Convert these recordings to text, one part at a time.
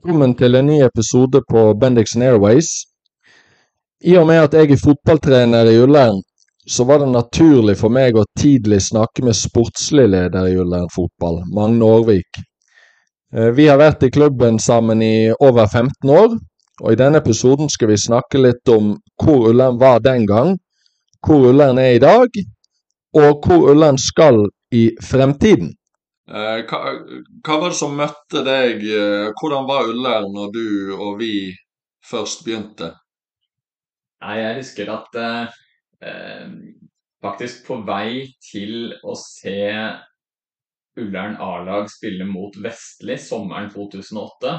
Velkommen til en ny episode på Bendixen Airways. I og med at jeg er fotballtrener i Ullern, så var det naturlig for meg å tidlig snakke med sportslig leder i Ullern fotball, Magne Årvik. Eh, Vi har vært i klubben sammen i over 15 år, og i denne episoden skal vi snakke litt om hvor Ullern var den gang, hvor Ullern er i dag, og hvor Ullern skal i fremtiden. Eh, Hva, hva var det som møtte deg? eh, Hvordan var Ullern når du og vi først begynte? Nei, jeg husker at eh, eh, faktisk på vei til å se Ullern A-lag spille mot Vestli sommeren 2008,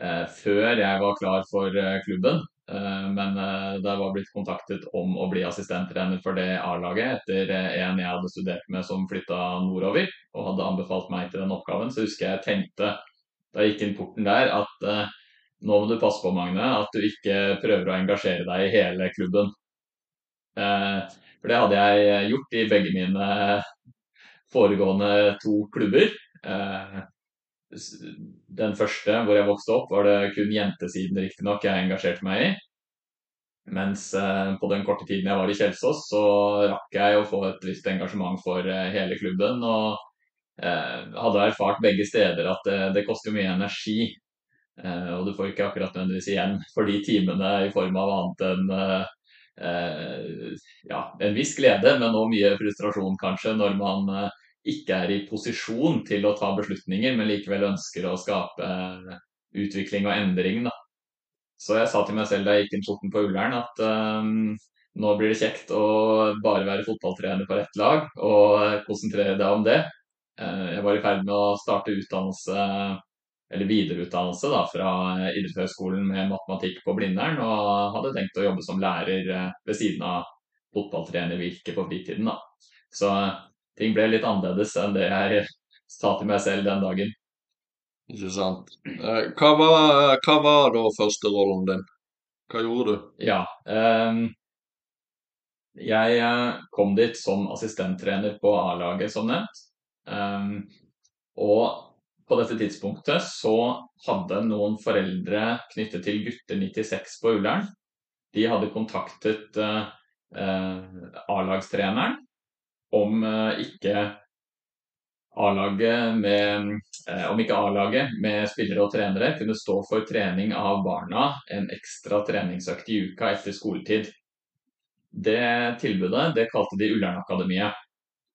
eh, før jeg var klar for klubben, men det da jeg var blitt kontaktet om å bli assistenttrener for det A-laget etter eh, en jeg hadde studert med som flytta nordover, og hadde anbefalt meg til den oppgaven, så husker jeg tenkte da jeg gikk inn porten der at eh, nå må du passe på, Magne, at du ikke prøver å engasjere deg i hele klubben. Eh, for det hadde jeg gjort i begge mine foregående to klubber. Eh, den første, hvor jeg vokste opp, var det kun jentesiden riktignok jeg engasjerte meg i. Mens eh, på den korte tiden jeg var i Kjelsås, så rakk jeg å få et visst engasjement for eh, hele klubben. Og eh, hadde erfart begge steder at det, koster mye energi. Og du får ikke akkurat nødvendigvis igjen for de timene i form av annet enn ja, en viss glede, men også mye frustrasjon kanskje, når man ikke er i posisjon til å ta beslutninger, men likevel ønsker å skape eh, utvikling og endring. Da. Så jeg sa til meg selv da jeg gikk inn porten på Ullern at um, nå blir det kjekt å bare være fotballtrener på rett lag og eh, konsentrere deg om det. Jeg var i ferd med å starte utdannelse eller videreutdannelse da, fra idrettshøyskolen med matematikk på Blindern, og hadde tenkt å jobbe som lærer ved siden av fotballtrenervirket på fritiden. Da. Så ting ble litt annerledes enn det jeg sa til meg selv den dagen. Ikke sant. Eh, Hva var, hva var da første rollen din? Hva gjorde du? Ja. um, jeg eh, kom dit som assistenttrener på A-laget, som nevnt. Um, og på dette tidspunktet så hadde noen foreldre knyttet til gutter 96 på Ullern. De hadde kontaktet uh, A-lagstreneren om eh, ikke A-laget med eh, om ikke A-laget med spillere og trenere kunne stå for trening av barna en ekstra treningsøkt i uka etter skoletid. Det tilbudet det kalte de Ullern-akademiet,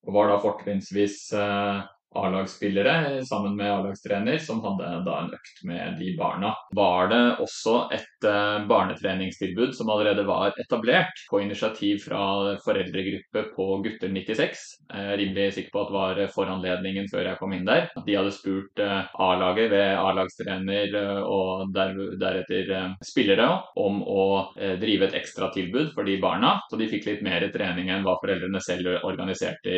og var da fortrinnsvis eh, A-lagsspillere sammen med A-lagstrener som hadde da en økt med de barna. Var det også et eh, barnetreningstilbud som allerede var etablert på initiativ fra foreldregruppe på gutter 96. Jeg er rimelig sikker på at det var foranledningen før jeg kom inn der. De hadde spurt eh, A-laget ved A-lagstrener eh, og der, deretter spillere om å drive et ekstratilbud for de barna, så de fikk litt mer trening enn hva foreldrene selv organiserte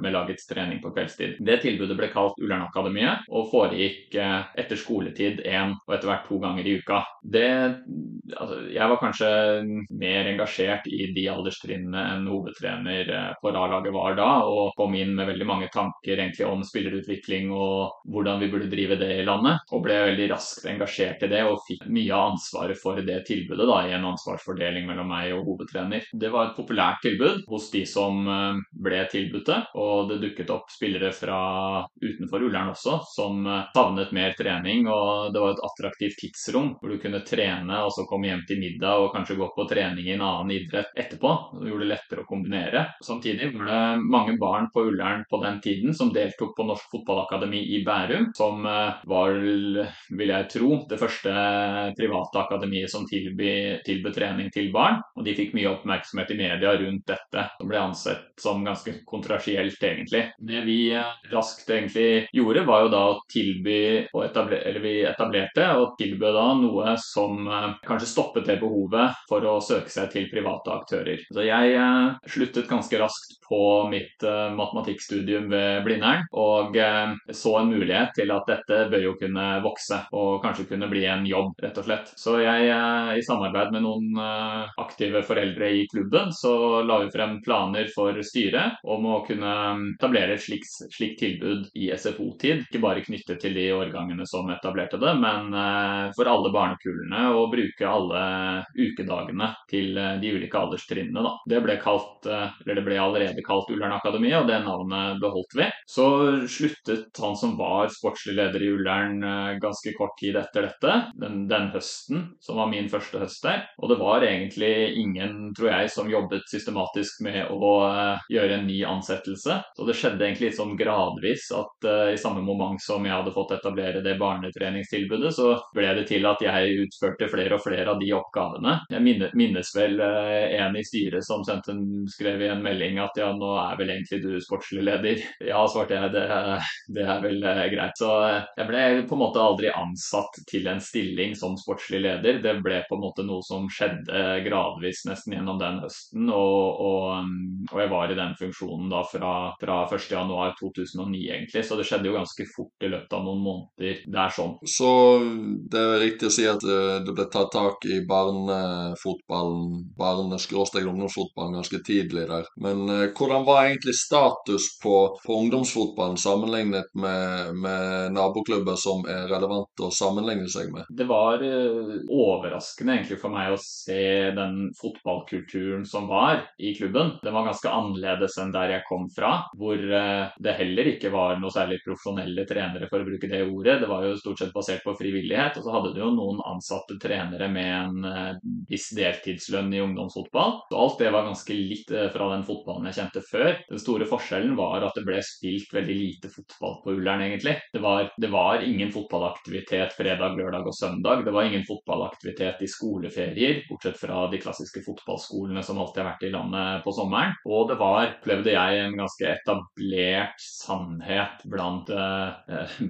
med lagets trening på kveldstid. Det tilbudet ble kalt Ullern-akademiet og foregikk eh, etter skoletid én og etter hvert to ganger i uka. Det, altså, jeg var kanskje mer engasjert i de alderstrinnene enn hovedtrener på for A-laget var da, og kom inn med veldig mange tanker egentlig om spillerutvikling og hvordan vi burde drive det i landet. Og ble veldig raskt engasjert i det og fikk mye av ansvaret for det tilbudet da, i en ansvarsfordeling mellom meg og hovedtrener. Det var et populært tilbud hos de som eh, ble tilbudt det, og det dukket opp spillere fra utenfor Ullern også som eh, savnet mer trening, og det var et attraktivt tidsrom hvor du kunne trene og så komme hjem til middag og kanskje gå på trening i en annen idrett etterpå. Det gjorde det lettere å kombinere. Samtidig var det mange barn på Ullern på den tiden som deltok på Norsk Fotballakademi i Bærum, som eh, var, vil jeg tro, det første private akademiet som tilbød trening til barn. Og de fikk mye oppmerksomhet i media rundt dette, som ble ansett som ganske kontrasielt, egentlig. Det vi eh, raskt egentlig gjorde, var jo da å tilby, etablere, eller vi etablerte og tilbød da noe som eh, kanskje stoppet det behovet for å søke seg til private aktører. Så jeg eh, sluttet ganske raskt på mitt eh, matematikkstudium ved Blindern, og så en mulighet til at dette bør jo kunne vokse, og kanskje kunne bli en jobb, rett og slett. Så jeg, i samarbeid med noen aktive foreldre i klubben, så la vi frem planer for styret om å kunne etablere et slikt, slik, tilbud tilbud i SFO-tid. Ikke bare knyttet til de årgangene som etablerte det, men eh, for alle barnekullene å bruke alle ukedagene til eh, de ulike alderstrinnene. Da. Det ble kalt, eller det ble allerede kalt Ullern Akademi, og det navnet beholdt vi. Så sluttet han som var sportslig leder i Ullern ganske kort tid etter dette, den, den høsten, som var min første høst der. Og det var egentlig ingen, tror jeg, som jobbet systematisk med å gjøre en ny ansettelse. Så det skjedde egentlig litt sånn gradvis at uh, i samme moment som jeg hadde fått etablere det barnetreningstilbudet, så ble det til at jeg utførte flere og flere av de oppgavene. Jeg minnes, vel uh, en i styret som sendte en, skrev i en melding at ja, nå er vel egentlig du sportslig leder. Ja, svarte jeg, det, det er vel greit. Så jeg ble på en måte aldri ansatt til en stilling som sportslig leder. Det ble på en måte noe som skjedde gradvis nesten gjennom den høsten. Og, og, um, og jeg var i den funksjonen da fra, fra 1.1.2009 egentlig, så det skjedde jo ganske fort i løpet av noen måneder. Det er sånn. Så det er riktig å si at eh, det ble tatt tak i barnefotballen, barne-ungdomsfotballen ganske tidlig der. Men eh, hvordan var egentlig status på, på ungdomsfotballen sammenlignet med, med naboklubber som er relevante å sammenligne seg med? Det var uh, overraskende egentlig for meg å se den fotballkulturen som var i klubben. Den var ganske annerledes enn der jeg kom fra, hvor eh, det heller ikke var noe særlig profesjonelle trenere, for å bruke det ordet. Det var jo stort sett basert på frivillighet. Og så hadde du jo noen ansatte trenere med en eh, viss deltidslønn i ungdomsfotball. Så alt det var ganske litt eh, fra den fotballen jeg kjente før. Den store forskjellen var at det ble spilt veldig lite fotball på Ullern, egentlig. Det var, det var ingen fotballaktivitet fredag, lørdag og søndag. Det var ingen fotballaktivitet i skoleferier, bortsett fra de klassiske fotballskolene som alltid har vært i landet på sommeren. Og det var, opplevde jeg, en ganske etablert sannhet blant eh,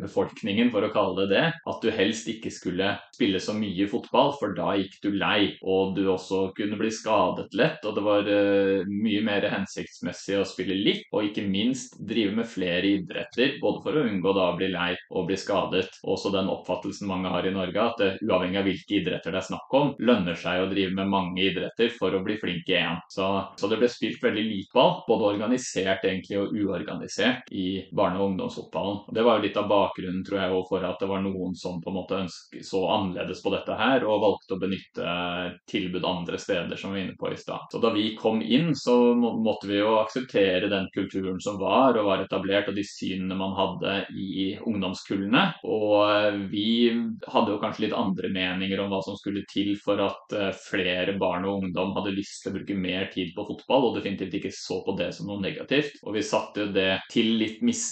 befolkningen, for å kalle det det, at du helst ikke skulle spille så mye fotball, for da gikk du lei. Og du også kunne bli skadet lett, og det var eh, mye mer hensiktsmessig å spille litt, og ikke minst drive med flere idretter, både for å unngå da å bli lei og bli skadet. Også den oppfattelsen mange har i Norge, at det, uavhengig av hvilke idretter det er snakk om, lønner seg å drive med mange idretter for å bli flink i én. Så, så, det ble spilt veldig likball, både organisert egentlig og uorganisert i barne- og ungdomsfotballen. Det var jo litt av bakgrunnen tror jeg, for at det var noen som på en måte ønsket så annerledes på dette her, og valgte å benytte tilbud andre steder, som vi var inne på i stad. Så da vi kom inn, så måtte vi jo akseptere den kulturen som var og var etablert, og de synene man hadde i ungdomskullene. Og vi hadde jo kanskje litt andre meninger om hva som skulle til for at eh, flere barn og ungdom hadde lyst til å bruke mer tid på fotball, og definitivt ikke så på det som noe negativt. Og vi satte jo det til litt misnøye,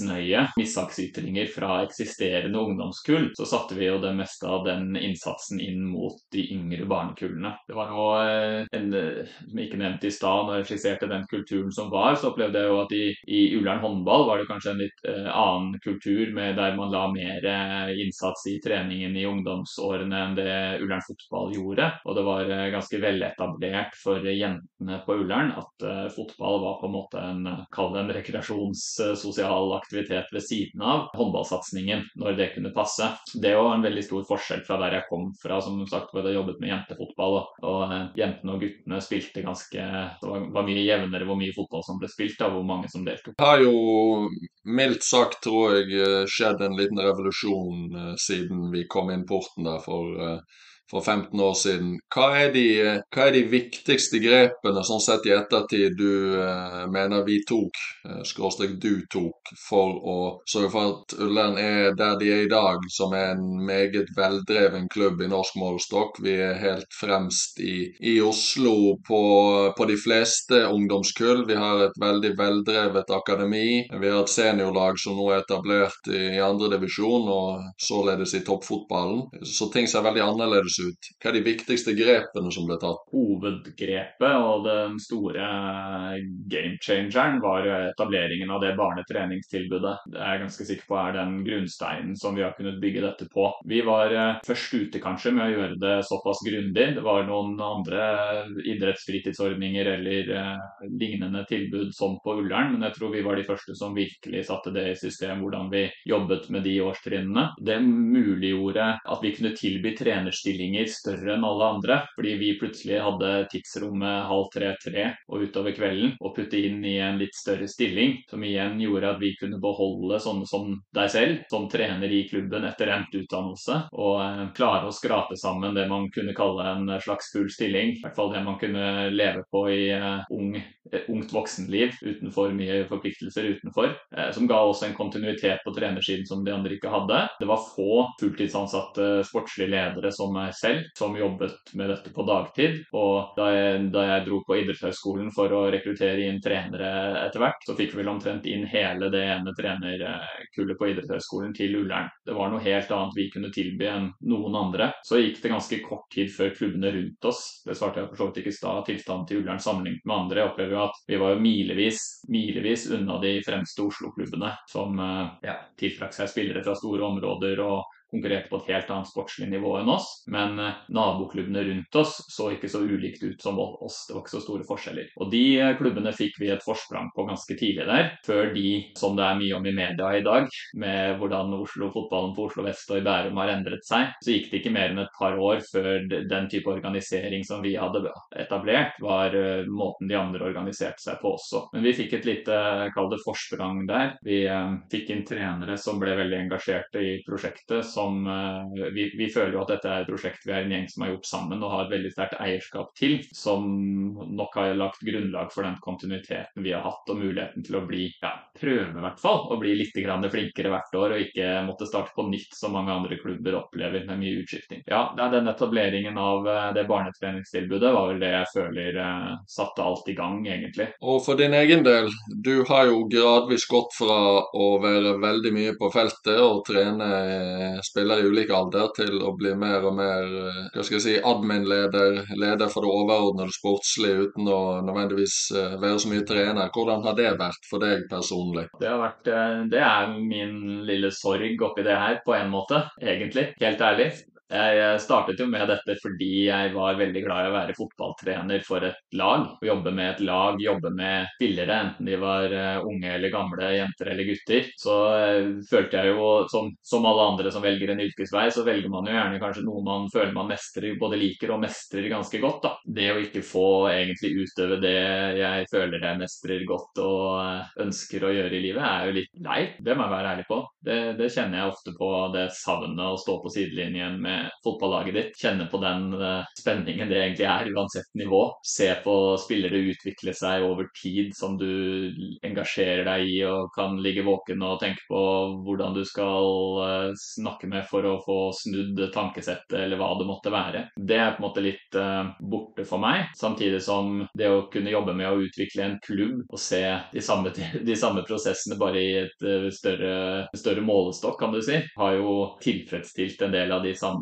mishagsytringer fra eksisterende ungdomskull, så satte vi jo det meste av den innsatsen inn mot de yngre barnekullene. Det var nå eh, en, eh, som ikke nevnt i stad, når jeg skisserte den kulturen som var, så opplevde jeg jo at i, i Ullern håndball var det kanskje en litt eh, annen kultur med der man la mer eh, innsats i treningen i ungdomsårene enn det Ullern fotball gjorde. Og det var eh, ganske veletablert for jentene på Ullern at uh, fotball var på en måte en, kall det en rekreasjonssosial aktivitet ved siden av håndballsatsingen, når det kunne passe. Det var en veldig stor forskjell fra der jeg kom fra, som sagt hvor jeg jobbet med jentefotball. Og, uh, jentene og guttene spilte ganske Det var, mye jevnere hvor mye fotball som ble spilt, og hvor mange som deltok. Det har jo mildt sagt, tror jeg, skjedd en liten revolusjon uh, siden vi kom inn porten der for for 15 år siden. Hva er de, hva er de viktigste grepene sånn sett i ettertid du eh, mener vi tok, eh, skråstrek du tok, for å sørge for at Ullern er der de er i dag, som er en meget veldreven klubb i norsk målestokk. Vi er helt fremst i, i Oslo på, på, de fleste ungdomskull. Vi har et veldig veldrevet akademi. Vi har et seniorlag som nå er etablert i, i andredivisjon, og således i toppfotballen. Så ting ser veldig annerledes ut ut? Hva er de viktigste grepene som ble tatt? Hovedgrepet og den store game changeren var etableringen av det barnetreningstilbudet. Det er jeg ganske sikker på er den grunnsteinen som vi har kunnet bygge dette på. Vi var eh, først ute kanskje med å gjøre det såpass grundig. Det var noen andre idrettsfritidsordninger eller eh, lignende tilbud som på Ullern, men jeg tror vi var de første som virkelig satte det i system, hvordan vi jobbet med de årstrinnene. Det muliggjorde at vi kunne tilby trenerstillinger stillinger større enn alle andre. Fordi vi plutselig hadde tidsrommet halv tre-tre og utover kvelden og putte inn i en litt større stilling. Som igjen gjorde at vi kunne beholde sånne som deg selv, som trener i klubben etter endt utdannelse. Og eh, klare å skrape sammen det man kunne kalle en slags full stilling. I hvert fall det man kunne leve på i eh, ung, ungt voksenliv uten for mye forpliktelser utenfor. Eh, som ga oss en kontinuitet på trenersiden som de andre ikke hadde. Det var få fulltidsansatte sportslige ledere som selv som jobbet med dette på dagtid. Og da jeg, da jeg dro på idrettshøyskolen for å rekruttere inn trenere etter hvert, så fikk vi vel omtrent inn hele det ene trenerkullet på idrettshøyskolen til Ullern. Det var noe helt annet vi kunne tilby enn noen andre. Så gikk det ganske kort tid før klubbene rundt oss Det svarte jeg for så vidt ikke i stad. Tilstanden til Ullern sammenlignet med andre. Jeg opplever jo at vi var jo milevis, milevis unna de fremste Oslo-klubbene som eh, ja, tiltrakk seg spillere fra store områder og konkurrerte på et helt annet sportslig nivå enn oss. Men eh, naboklubbene rundt oss så ikke så ulikt ut som oss. Det var ikke så store forskjeller. Og de eh, klubbene fikk vi et forsprang på ganske tidlig der. Før de, som det er mye om i media i dag, med hvordan Oslo, fotballen på Oslo vest og i Bærum har endret seg, så gikk det ikke mer enn et par år før den type organisering som vi hadde etablert, var eh, måten de andre organiserte seg på også. Men vi fikk et lite, kall det forsprang der. Vi fikk inn trenere som ble veldig engasjerte i prosjektet. som som eh, vi, vi, føler jo at dette er et prosjekt vi er en gjeng som har gjort sammen og har et veldig sterkt eierskap til, som nok har lagt grunnlag for den kontinuiteten vi har hatt og muligheten til å bli, ja, prøve i hvert fall, å bli litt flinkere hvert år og ikke måtte starte på nytt som mange andre klubber opplever med mye utskifting. Ja, den etableringen av eh, det barnetreningstilbudet var vel det jeg føler eh, satte alt i gang, egentlig. Og for din egen del, du har jo gradvis gått fra å være veldig mye på feltet og trene spiller i ulik alder til å bli mer og mer eh, hva skal jeg si, admin-leder, leder for det overordnede sportslige uten å nødvendigvis eh, være så mye trener. Hvordan har det vært for deg personlig? Det, har vært, eh, det er min lille sorg oppi det her, på en måte, egentlig. Helt ærlig. Jeg startet jo med dette fordi jeg var veldig glad i å være fotballtrener for et lag. Jobbe med et lag, jobbe med spillere, enten de var eh, unge eller gamle, jenter eller gutter. Så eh, følte jeg jo, som, som alle andre som velger en yrkesvei, så velger man jo gjerne kanskje noe man føler man mestrer, både liker og mestrer ganske godt. da. Det å ikke få egentlig utøve det jeg føler jeg mestrer godt og eh, ønsker å gjøre i livet, er jo litt leit. Det må jeg være ærlig på. Det, det kjenner jeg ofte på, det savnet å stå på sidelinjen med fotballaget ditt. Kjenne på den uh, spenningen det egentlig er, uansett nivå. Se på spillere utvikle seg over tid som du engasjerer deg i og kan ligge våken og tenke på hvordan du skal uh, snakke med for å få snudd tankesettet eller hva det måtte være. Det er på en måte litt uh, borte for meg. Samtidig som det å kunne jobbe med å utvikle en klubb og se de samme, de samme prosessene bare i et større, større målestokk, kan du si, har jo tilfredsstilt en del av de samme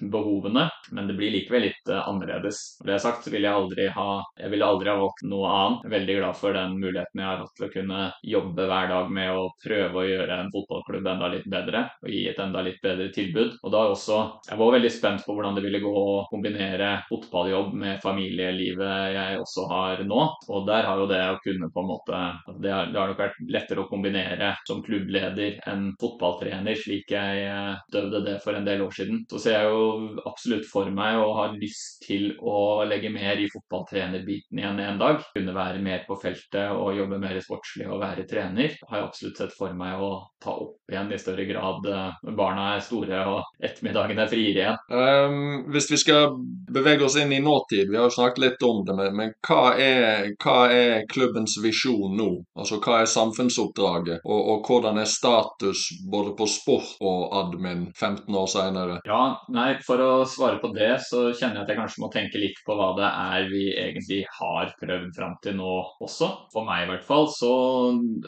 behovene, men det blir likevel litt uh, annerledes. Når det sagt, så jeg aldri ha jeg ville aldri ha valgt noe annet. Jeg er veldig glad for den muligheten jeg har hatt til å kunne jobbe hver dag med å prøve å gjøre en fotballklubb enda litt bedre og gi et enda litt bedre tilbud. Og da også Jeg var veldig spent på hvordan det ville gå å kombinere fotballjobb med familielivet jeg også har nå. Og der har jo det å kunne på en måte Det har, det har nok vært lettere å kombinere som klubbleder enn fotballtrener, slik jeg døvde døde det for en del år siden. Så ser jeg jo absolutt for meg og har lyst til å legge mer i fotballtrenerbiten igjen en dag. Kunne være mer på feltet og jobbe mer sportslig og være trener. Har jeg absolutt sett for meg å ta opp igjen i større grad når eh, barna er store og ettermiddagen er friere igjen. Um, hvis vi skal bevege oss inn i nåtid, vi har jo snakket litt om det, men, men hva, er, hva, er, klubbens visjon nå? Altså hva er samfunnsoppdraget, og, og hvordan er status både på sport og admin 15 år senere? Ja, nei, For å svare på det, så kjenner jeg at jeg kanskje må tenke litt på hva det er vi egentlig har prøvd fram til nå også. For meg i hvert fall så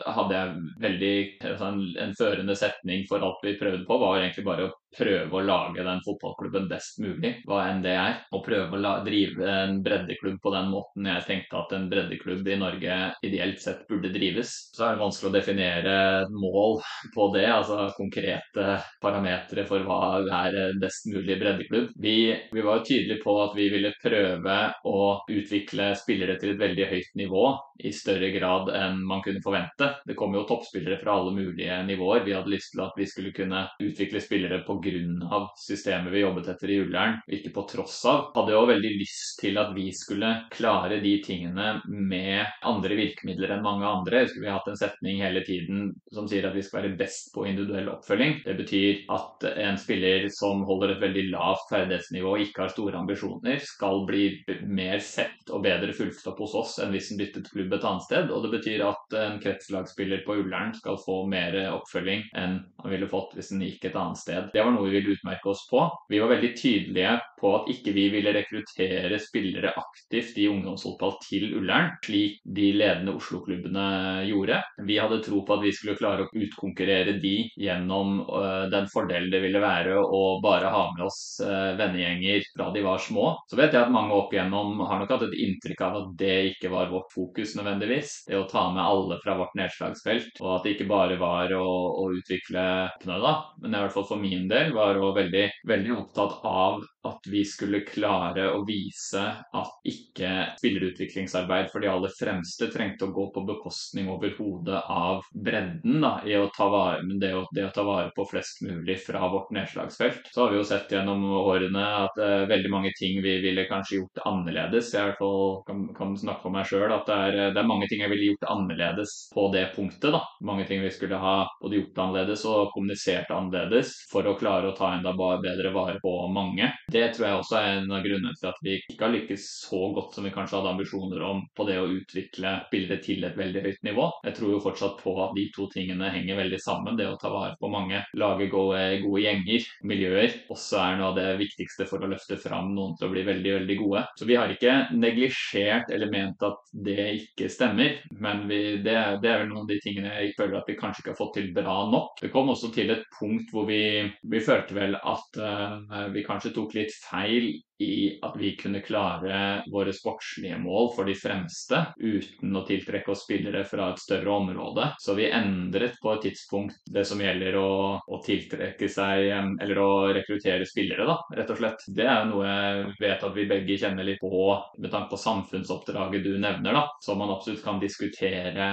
hadde jeg veldig altså en, en førende setning for alt vi prøvde på, var egentlig bare å prøve å lage den fotballklubben best mulig, hva enn det er. Og prøve å drive en breddeklubb på den måten jeg tenkte at en breddeklubb i Norge ideelt sett burde drives. Så er det vanskelig å definere mål på det, altså konkrete parametere for hva er best mulig breddeklubb. Vi, vi var tydelige på at vi ville prøve å utvikle spillere til et veldig høyt nivå i større grad enn man kunne forvente. Det kom jo toppspillere fra alle mulige nivåer. Vi hadde lyst til at vi skulle kunne utvikle spillere på pga. systemet vi jobbet etter i Ullern, ikke på tross av. Hadde jo veldig lyst til at vi skulle klare de tingene med andre virkemidler enn mange andre. Jeg husker vi har hatt en setning hele tiden som sier at vi skal være best på individuell oppfølging. Det betyr at en spiller som holder et veldig lavt ferdighetsnivå og ikke har store ambisjoner, skal bli mer sett og bedre fulgt opp hos oss enn hvis en byttet klubb et annet sted. Og det betyr at en kretslagsspiller på Ullern skal få mer oppfølging enn han ville fått hvis han gikk et annet sted. Det var noe vi ville utmerke oss på. Vi var veldig tydelige på at ikke vi ville rekruttere spillere aktivt i ungdomsfotball til Ullern, slik de ledende Oslo-klubbene gjorde. Vi hadde tro på at vi skulle klare å utkonkurrere de gjennom uh, den fordelen det ville være å bare ha med oss uh, vennegjenger fra de var små. Så vet jeg at mange opp igjennom har nok hatt et inntrykk av at det ikke var vårt fokus nødvendigvis. Det å ta med alle fra vårt nedslagsfelt, og at det ikke bare var å, å utvikle da. Men i hvert fall for min del var hun veldig, veldig opptatt av at vi skulle klare å vise at ikke spillerutviklingsarbeid for de aller fremste trengte å gå på bekostning over hodet av bredden da, i å ta vare, det å, det å ta vare på flest mulig fra vårt nedslagsfelt. Så har vi jo sett gjennom årene at uh, veldig mange ting vi ville kanskje gjort annerledes. Jeg fall kan, kan snakke for meg sjøl at det er, det er, mange ting jeg ville gjort annerledes på det punktet. da. Mange ting vi skulle ha både gjort annerledes og kommunisert annerledes for å klare å ta enda bedre vare på mange. Det tror jeg også er en av grunnene til at vi ikke har lykkes så godt som vi kanskje hadde ambisjoner om på det å utvikle bildet til et veldig høyt nivå. Jeg tror jo fortsatt på at de to tingene henger veldig sammen. Det å ta vare på mange, lage gode, gode gjenger, miljøer, også er noe av det viktigste for å løfte fram noen til å bli veldig, veldig gode. Så vi har ikke neglisjert eller ment at det ikke stemmer, men vi, det, det, er vel noen av de tingene jeg føler at vi kanskje ikke har fått til bra nok. Det kom også til et punkt hvor vi, vi følte vel at uh, vi kanskje tok litt feil i at vi kunne klare våre sportslige mål for de fremste uten å tiltrekke oss spillere fra et større område. Så vi endret på et tidspunkt det som gjelder å, å tiltrekke seg eller å rekruttere spillere, da, rett og slett. Det er noe jeg vet at vi begge kjenner litt på med tanke på samfunnsoppdraget du nevner, da, som man absolutt kan diskutere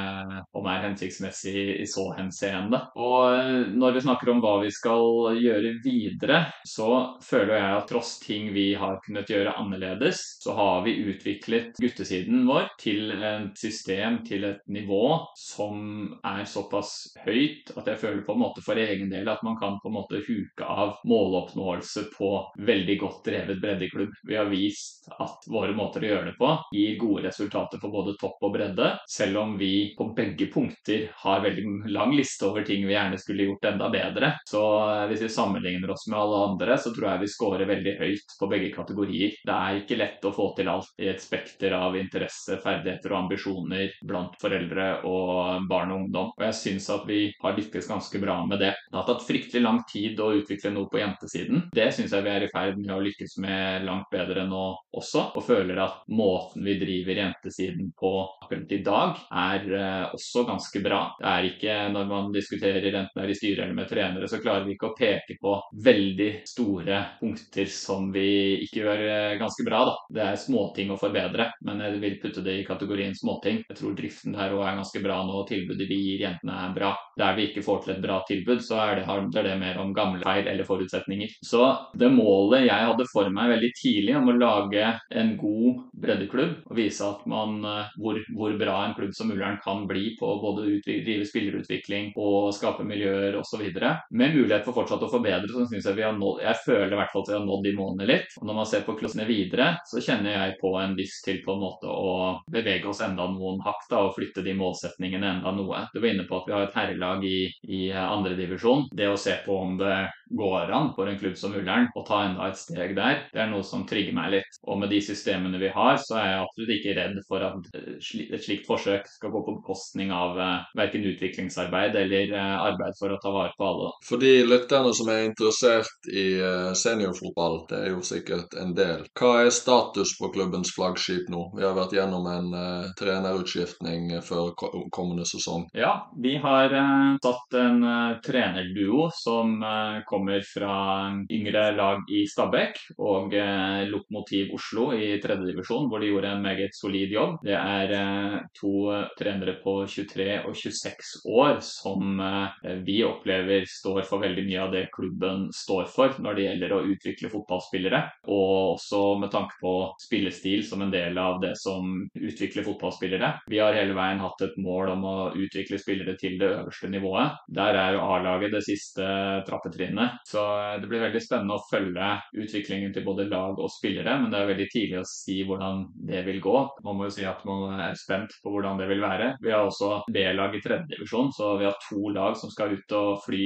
om er hensiktsmessig i så henseende. Og når vi snakker om hva vi skal gjøre videre, så føler jeg at tross ting vi har har kunnet gjøre annerledes, så har vi utviklet guttesiden vår til et system, til et nivå som er såpass høyt at jeg føler på en måte for egen del at man kan på en måte huke av måloppnåelse på veldig godt drevet breddeklubb. Vi har vist at våre måter å gjøre det på gir gode resultater for både topp og bredde, selv om vi på begge punkter har veldig lang liste over ting vi gjerne skulle gjort enda bedre. Så eh, hvis vi sammenligner oss med alle andre, så tror jeg vi scorer veldig høyt på begge kategorier kategorier. Det er ikke lett å få til alt i et spekter av interesse, ferdigheter og ambisjoner blant foreldre og barn og ungdom. Og jeg syns at vi har lykkes ganske bra med det. Det har tatt fryktelig lang tid å utvikle noe på jentesiden. Det syns jeg vi er i ferd med å lykkes med langt bedre nå også, og føler at måten vi driver jentesiden på akkurat i dag, er uh, også ganske bra. Det er ikke, når man diskuterer enten det er i styret eller med trenere, så klarer vi ikke å peke på veldig store punkter som vi ikke gjør eh, ganske bra. da. Det er småting å forbedre, men jeg vil putte det i kategorien småting. Jeg tror driften der òg er ganske bra nå, og tilbudet vi gir jentene er bra. Der vi ikke får til et bra tilbud, så er det, handler det mer om gamle feil eller forutsetninger. Så det målet jeg hadde for meg veldig tidlig om å lage en god breddeklubb, og vise at man, eh, hvor, hvor bra en klubb som Ullern kan bli på både å drive spillerutvikling og skape miljøer osv., med mulighet for fortsatt å forbedre, så syns jeg vi har nådd Jeg føler i hvert fall at vi har nådd de målene litt. Og når man ser på klossene videre, så kjenner jeg på en lyst til på en måte å bevege oss enda noen hakk da, og flytte de målsetningene enda noe. Du var inne på at vi har et herrelag i, i andredivisjon. Det å se på om det går an for en klubb som Ullern å ta enda et steg der, det er noe som trigger meg litt. Og med de systemene vi har, så er jeg absolutt ikke redd for at et slikt forsøk skal gå på bekostning av uh, verken utviklingsarbeid eller uh, arbeid for å ta vare på alle. For de lytterne som er interessert i uh, seniorfotball, det er jo sikkert en del. Hva er status på klubbens flaggskip nå? Vi har vært gjennom en uh, trenerutskiftning før kommende sesong. Ja, vi har uh, satt en uh, trenerduo som kommer fra yngre lag i Stabæk og Lokomotiv Oslo i tredjedivisjon, hvor de gjorde en meget solid jobb. Det er to trenere på 23 og 26 år som vi opplever står for veldig mye av det klubben står for når det gjelder å utvikle fotballspillere, og også med tanke på spillestil som en del av det som utvikler fotballspillere. Vi har hele veien hatt et mål om å utvikle spillere til det øverste nivået. Der er jo A-laget det siste trappetrinnet, så det blir veldig spennende å følge utviklingen til både lag og spillere, men det er veldig tidlig å si hvordan det vil gå. Man må jo si at man er spent på hvordan det vil være. Vi har også B-lag i tredjedivisjon, så vi har to lag som skal ut og fly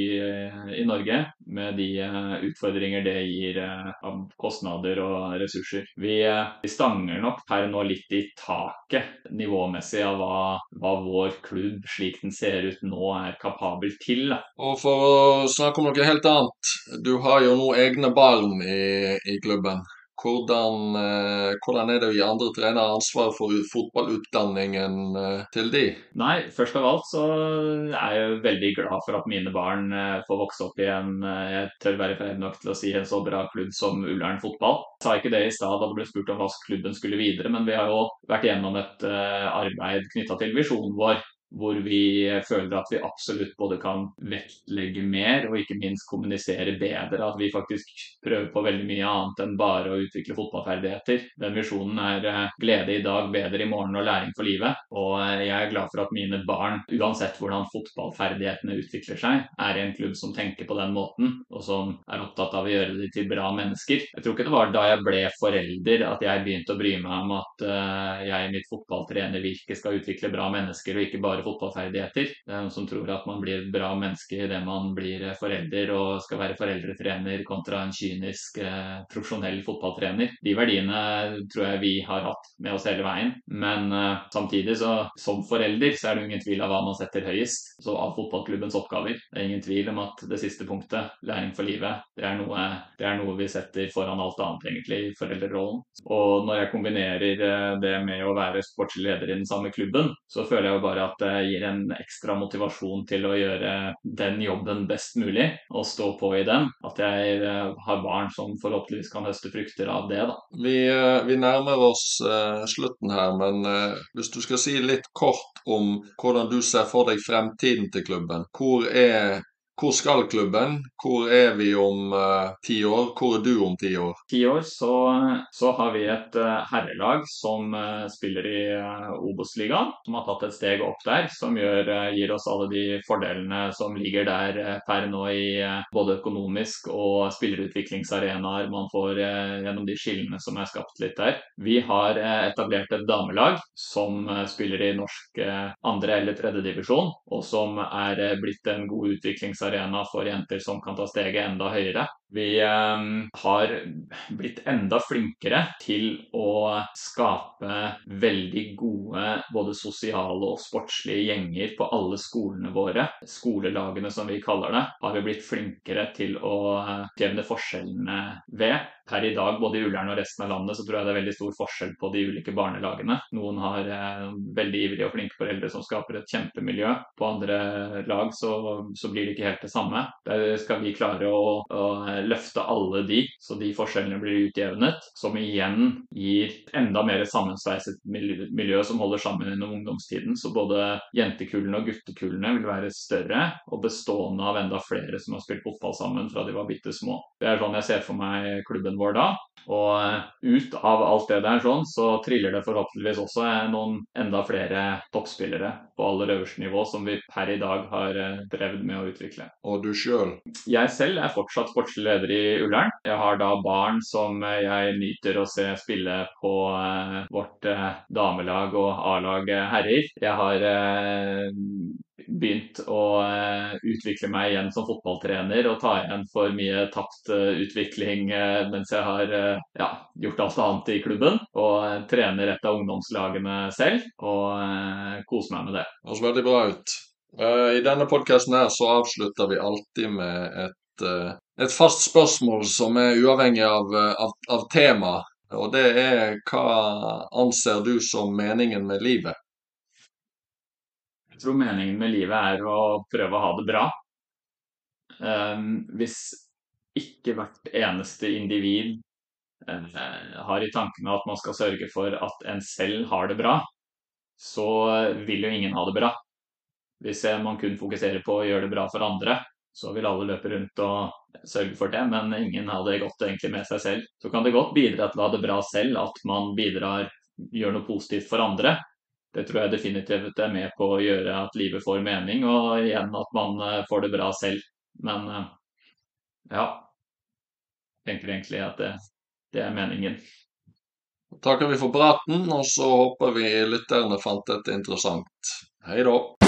i Norge med de eh, utfordringer det gir eh, av kostnader og ressurser. Vi, eh, vi stanger nok per nå litt i taket nivåmessig av hva, hva, vår klubb, slik den ser ut nå, er kapabel til. Og For å snakke om noe helt annet. Du har jo nå egne barn i, i klubben. Hvordan, eh, hvordan, er det å gi andre trenere ansvar for fotballutdanningen eh, til de? Nei, først av alt så er jeg veldig glad for at mine barn eh, får vokse opp i en jeg tør være freidig nok til å si en så bra klubb som Ullern fotball. Jeg sa ikke det i stad da det ble spurt om hva klubben skulle videre, men vi har jo vært gjennom et arbeid knytta til visjonen vår hvor vi føler at vi absolutt både kan vektlegge mer og ikke minst kommunisere bedre. At vi faktisk prøver på veldig mye annet enn bare å utvikle fotballferdigheter. Den visjonen er eh, glede i dag, bedre i morgen og læring for livet. Og eh, jeg er glad for at mine barn, uansett hvordan fotballferdighetene utvikler seg, er i en klubb som tenker på den måten, og som er opptatt av å gjøre dem til bra mennesker. Jeg tror ikke det var da jeg ble forelder at jeg begynte å bry meg om at eh, jeg i mitt fotballtrenervirke skal utvikle bra mennesker og ikke bare bare fotballferdigheter. Det er noen som tror at man blir bra menneske idet man blir forelder og skal være foreldretrener kontra en kynisk eh, profesjonell fotballtrener. De verdiene tror jeg vi har hatt med oss hele veien. Men eh, samtidig, så som forelder, så er det ingen tvil av hva man setter høyest. Så av fotballklubbens oppgaver. Det er ingen tvil om at det siste punktet, læring for livet, det er noe, det er noe vi setter foran alt annet, egentlig, i foreldrerollen. Og når jeg kombinerer eh, det med å være sportslig leder i den samme klubben, så føler jeg jo bare at gir en ekstra motivasjon til å gjøre den jobben best mulig og stå på i den. At jeg eh, har barn som forhåpentligvis kan høste frukter av det. da. Vi, eh, vi nærmer oss uh, slutten her, men hvis du skal si litt kort om hvordan du ser for deg fremtiden til klubben. Hvor er hvor skal klubben? Hvor er vi om uh, ti år? Hvor er du om ti år? Ti år så, så, har vi et uh, herrelag som uh, spiller i uh, Obos-ligaen. Som har tatt et steg opp der, som gjør, gir oss alle de fordelene som ligger der per nå i både økonomisk og spillerutviklingsarenaer man får gjennom de skillene som er skapt litt der. Vi har etablert et damelag som spiller i norsk andre eller tredje divisjon, og som er blitt en god utviklingsarena arena for jenter som kan ta steget enda høyere. Vi eh, har blitt enda flinkere til å skape veldig gode både sosiale og sportslige gjenger på alle skolene våre. Skolelagene, som vi kaller det, har vi blitt flinkere til å jevne forskjellene ved. Per i dag, både i Ullern og resten av landet, så tror jeg det er veldig stor forskjell på de ulike barnelagene. Noen har eh, veldig ivrige og flinke foreldre som skaper et kjempemiljø. På andre lag så, så blir det ikke helt det samme. Der skal vi klare å, å løfte alle de, så de forskjellene blir utjevnet. Som igjen gir enda mer sammensveiset miljø som holder sammen gjennom ungdomstiden. Så både jentekullene og guttekullene vil være større og bestående av enda flere som har spilt fotball sammen fra de var bitte små. Det er sånn jeg ser for meg klubben vår da. Og eh, ut av alt det der sånn, så triller det forhåpentligvis også noen enda flere toppspillere på aller øverste nivå som vi per i dag har drevet med å utvikle. Og du sjøl? Jeg selv er fortsatt sportslig leder i Ullern. Jeg har da barn som eh, jeg nyter å se spille på vårt damelag og A-lag herrer. Jeg har begynt å utvikle meg igjen som fotballtrener og ta igjen for mye tapt utvikling mens jeg har ja, gjort alt annet i klubben. Og trener et av ungdomslagene selv og koser meg med det. Det høres veldig bra ut. I denne podkasten her så avslutter vi alltid med et et fast spørsmål som er uavhengig av, av, av tema, og det er hva anser du som meningen med livet? Jeg tror meningen med livet er å prøve å ha det bra. Hvis ikke hvert eneste individ har i tankene at man skal sørge for at en selv har det bra, så vil jo ingen ha det bra. Hvis man kun fokuserer på å gjøre det bra for andre, så vil alle løpe rundt og sørge for det, men ingen har det godt egentlig med seg selv. Så kan det godt bidra til å ha det bra selv, at man bidrar, gjør noe positivt for andre. Det tror jeg definitivt er med på å gjøre at livet får mening, og igjen at man eh, får det bra selv. Men eh, ja, jeg tenker egentlig at det, det er meningen. Takker vi for praten, og så håper vi lytterne fant dette interessant. Hei da.